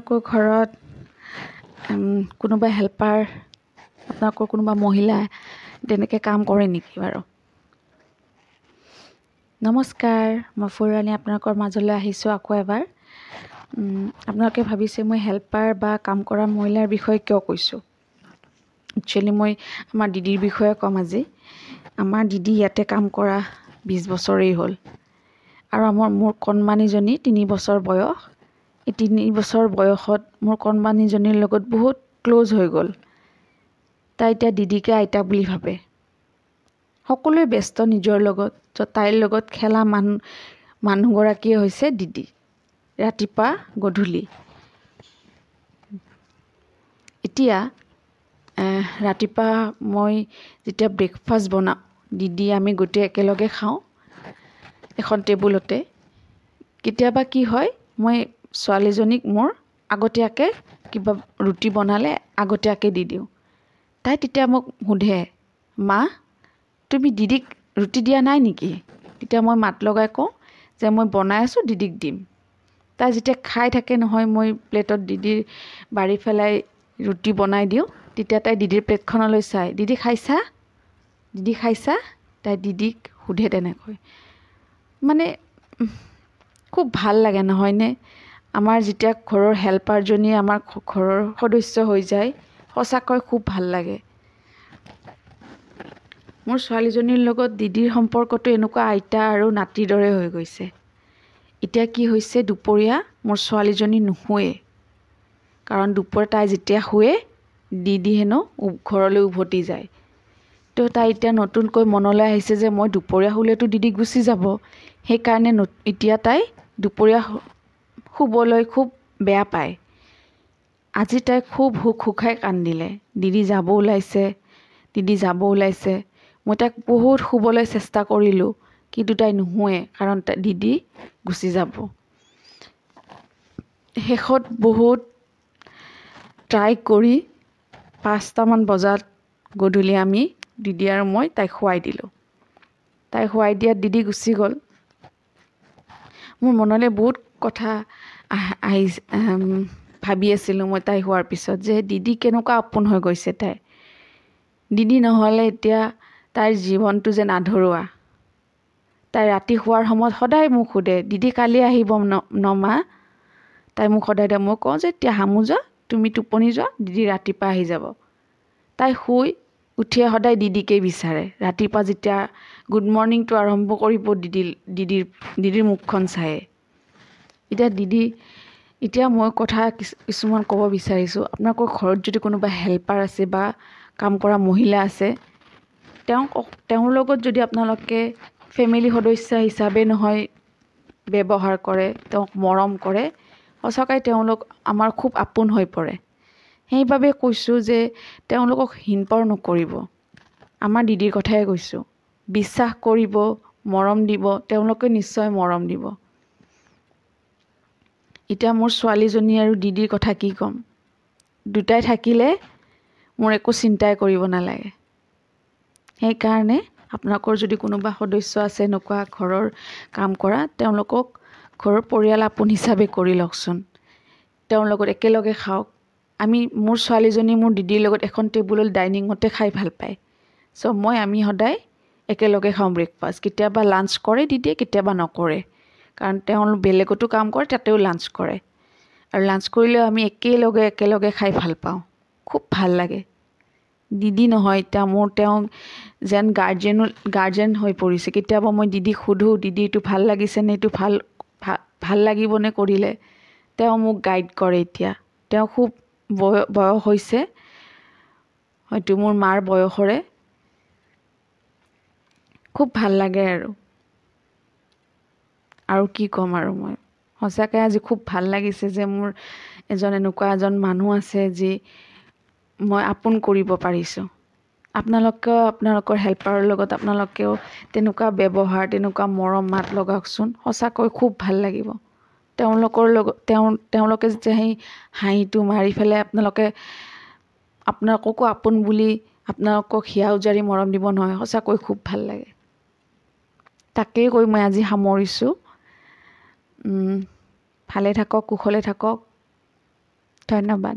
আপোনালোকৰ ঘৰত কোনোবা হেল্পাৰ আপোনালোকৰ কোনোবা মহিলা তেনেকৈ কাম কৰে নেকি বাৰু? নমস্কাৰ মই ফুলৰাণী আপোনালোকৰ মাজলৈ আহিছোঁ আকৌ এবাৰ। আপোনালোকে ভাবিছে মই হেল্পাৰ বা কাম কৰা মহিলাৰ বিষয়ে কিয় কৈছোঁ? একচুৱেলি মই আমাৰ দিদিৰ বিষয়ে ক'ম আজি। আমাৰ দিদি ইয়াতে কাম কৰা বিছ বছৰেই হ'ল। আৰু আমাৰ মোৰ কণমানিজনী তিনি বছৰ বয়স। তিনি বছৰ বয়সত মোৰ কণমানিজনীৰ লগত বহুত ক্ল'জ হৈ গ'ল। তাই এতিয়া দিদিকে আইতা বুলি ভাবে। সকলোৱে ব্যস্ত নিজৰ লগত তাইৰ লগত খেলা মানুহ মানুহগৰাকীয়ে হৈছে দিদি। ৰাতিপুৱা গধূলি। এতিয়া ৰাতিপুৱা মই যেতিয়া ব্ৰেকফাষ্ট বনাওঁ দিদি আমি গোটেই একেলগে খাওঁ এখন টেবুলতে। কেতিয়াবা কি হয় মই ছোৱালীজনীক মোৰ আগতীয়াকৈ কিবা ৰুটি বনালে আগতীয়াকৈ দি দিওঁ। তাই তেতিয়া মোক সোধে মা তুমি দিদিক ৰুটি দিয়া নাই নেকি? তেতিয়া মই মাত লগাই কওঁ যে মই বনাই আছোঁ দিদিক দিম। তাই যেতিয়া খাই থাকে নহয় মই প্লেটত দিদিৰ বাঢ়ি পেলাই ৰুটি বনাই দিওঁ তেতিয়া তাই দিদিৰ প্লেটখনলৈ চাই দিদি খাইছা? দিদি খাইছা? তাই দিদিক সোধে তেনেকৈ। মানে খুব ভাল লাগে নহয়নে? আমাৰ যেতিয়া ঘৰৰ হেল্পাৰজনী আমাৰ ঘৰৰ সদস্য হৈ যায় সঁচাকৈ খুব ভাল লাগে। মোৰ ছোৱালীজনীৰ লগত দিদিৰ সম্পৰ্কটো এনেকুৱা আইতা আৰু নাতিৰ দৰে হৈ গৈছে। এতিয়া কি হৈছে দুপৰীয়া মোৰ ছোৱালীজনী নুশুৱে। কাৰণ দুপৰীয়া তাই যেতিয়া শুৱে দিদি হেনো ঘৰলৈ উভতি যায়। তো তাই এতিয়া নতুনকৈ মনলৈ আহিছে যে মই দুপৰীয়া শুলেতো দিদি গুচি যাব। সেইকাৰণে এতিয়া তাই দুপৰীয়া শুবলৈ খুব বেয়া পায়। আজি তাই খুব হুক হুকাই কান্দিলে। দিদি যাব ওলাইছে দিদি যাব ওলাইছে। মই তাইক বহুত শুবলৈ চেষ্টা কৰিলোঁ কিন্তু তাই নুশুৱে কাৰণ তাই দিদি গুচি যাব। শেষত বহুত ট্ৰাই কৰি পাঁচটামান বজাত গধূলি আমি দিদি আৰু মই তাইক শুৱাই দিলোঁ। তাইক শুৱাই দিয়াত দিদি গুচি গ'ল। মোৰ মনলৈ বহুত কথা আহি ভাবি আছিলোঁ মই তাই হোৱাৰ পিছত যে দিদি কেনেকুৱা আপোন হৈ গৈছে তাই? দিদি নহ'লে এতিয়া তাইৰ জীৱনটো যেন আধৰুৱা। তাই ৰাতি শোৱাৰ সময়ত সদায় মোক সোধে দিদি কালি আহিব ন মা? তাই মোক সদায় মই কওঁ যে এতিয়া হামো যোৱা তুমি টোপনি যোৱা দিদি ৰাতিপুৱা আহি যাব। তাই শুই উঠিয়ে সদায় দিদিকেই বিচাৰে। ৰাতিপুৱা যেতিয়া গুড মৰ্ণিংটো আৰম্ভ কৰিব দিদি দিদিৰ দিদিৰ মুখখন চায়ে। এতিয়া দিদি এতিয়া মই কথা কিছুমান ক'ব বিচাৰিছোঁ। আপোনালোকৰ ঘৰত যদি কোনোবা হেল্পাৰ আছে বা কাম কৰা মহিলা আছে তেওঁক তেওঁৰ লগত যদি আপোনালোকে ফেমিলি সদস্য হিচাপে নহয় ব্যৱহাৰ কৰে তেওঁক মৰম কৰে সঁচাকৈ তেওঁলোক আমাৰ খুব আপোন হৈ পৰে। সেইবাবে কৈছোঁ যে তেওঁলোকক হীনপৰ নকৰিব। আমাৰ দিদিৰ কথাই কৈছোঁ। বিশ্বাস কৰিব মৰম দিব তেওঁলোকে নিশ্চয় মৰম দিব। এতিয়া মোৰ ছোৱালীজনী আৰু দিদিৰ কথা কি ক'ম? দুটাই থাকিলে মোৰ একো চিন্তাই কৰিব নালাগে। সেইকাৰণে আপোনালোকৰ যদি কোনোবা সদস্য আছে এনেকুৱা ঘৰৰ কাম কৰা তেওঁলোকক ঘৰৰ পৰিয়াল আপোন হিচাপে কৰি লওকচোন। তেওঁৰ লগত একেলগে খাওক। আমি মোৰ ছোৱালীজনী মোৰ দিদিৰ লগত এখন টেবুলত ডাইনিঙতে খাই ভাল পায়। চ' মই আমি সদায় একেলগে খাওঁ ব্ৰেকফাষ্ট কেতিয়াবা লাঞ্চ কৰে দিদিয়ে কেতিয়াবা নকৰে। কাৰণ তেওঁ বেলেগতো কাম কৰে তাতেও লাঞ্চ কৰে। আৰু লাঞ্চ কৰিলেও আমি একেলগে একেলগে খাই ভাল পাওঁ। খুব ভাল লাগে। দিদি নহয় এতিয়া মোৰ তেওঁ যেন গাৰ্জেনো গাৰ্জেন হৈ পৰিছে। কেতিয়াবা মই দিদিক সোধোঁ দিদি এইটো ভাল লাগিছেনে এইটো ভাল ভাল লাগিবনে কৰিলে? তেওঁ মোক গাইড কৰে এতিয়া। তেওঁ খুব বয় বয়স হৈছে। হয়তো মোৰ মাৰ বয়সৰে। খুব ভাল লাগে আৰু। আৰু কি ক'ম আৰু মই? সঁচাকৈ আজি খুব ভাল লাগিছে যে মোৰ এজন এনেকুৱা এজন মানুহ আছে যি মই আপোন কৰিব পাৰিছোঁ। আপোনালোকেও আপোনালোকৰ হেল্পাৰৰ লগত আপোনালোকেও তেনেকুৱা ব্যৱহাৰ তেনেকুৱা মৰম মাত লগাওকচোন। সঁচাকৈ খুব ভাল লাগিব। তেওঁলোকৰ লগত তেওঁ তেওঁলোকে যেতিয়া সেই হাঁহিটো মাৰি পেলাই আপোনালোকে আপোনালোককো আপোন বুলি আপোনালোকক হিয়া উজাৰি মৰম দিব নহয়। সঁচাকৈ খুব ভাল লাগে। তাকেই কৈ মই আজি সামৰিছোঁ। ভালে থাকক কুশলে থাকক। ধন্যবাদ।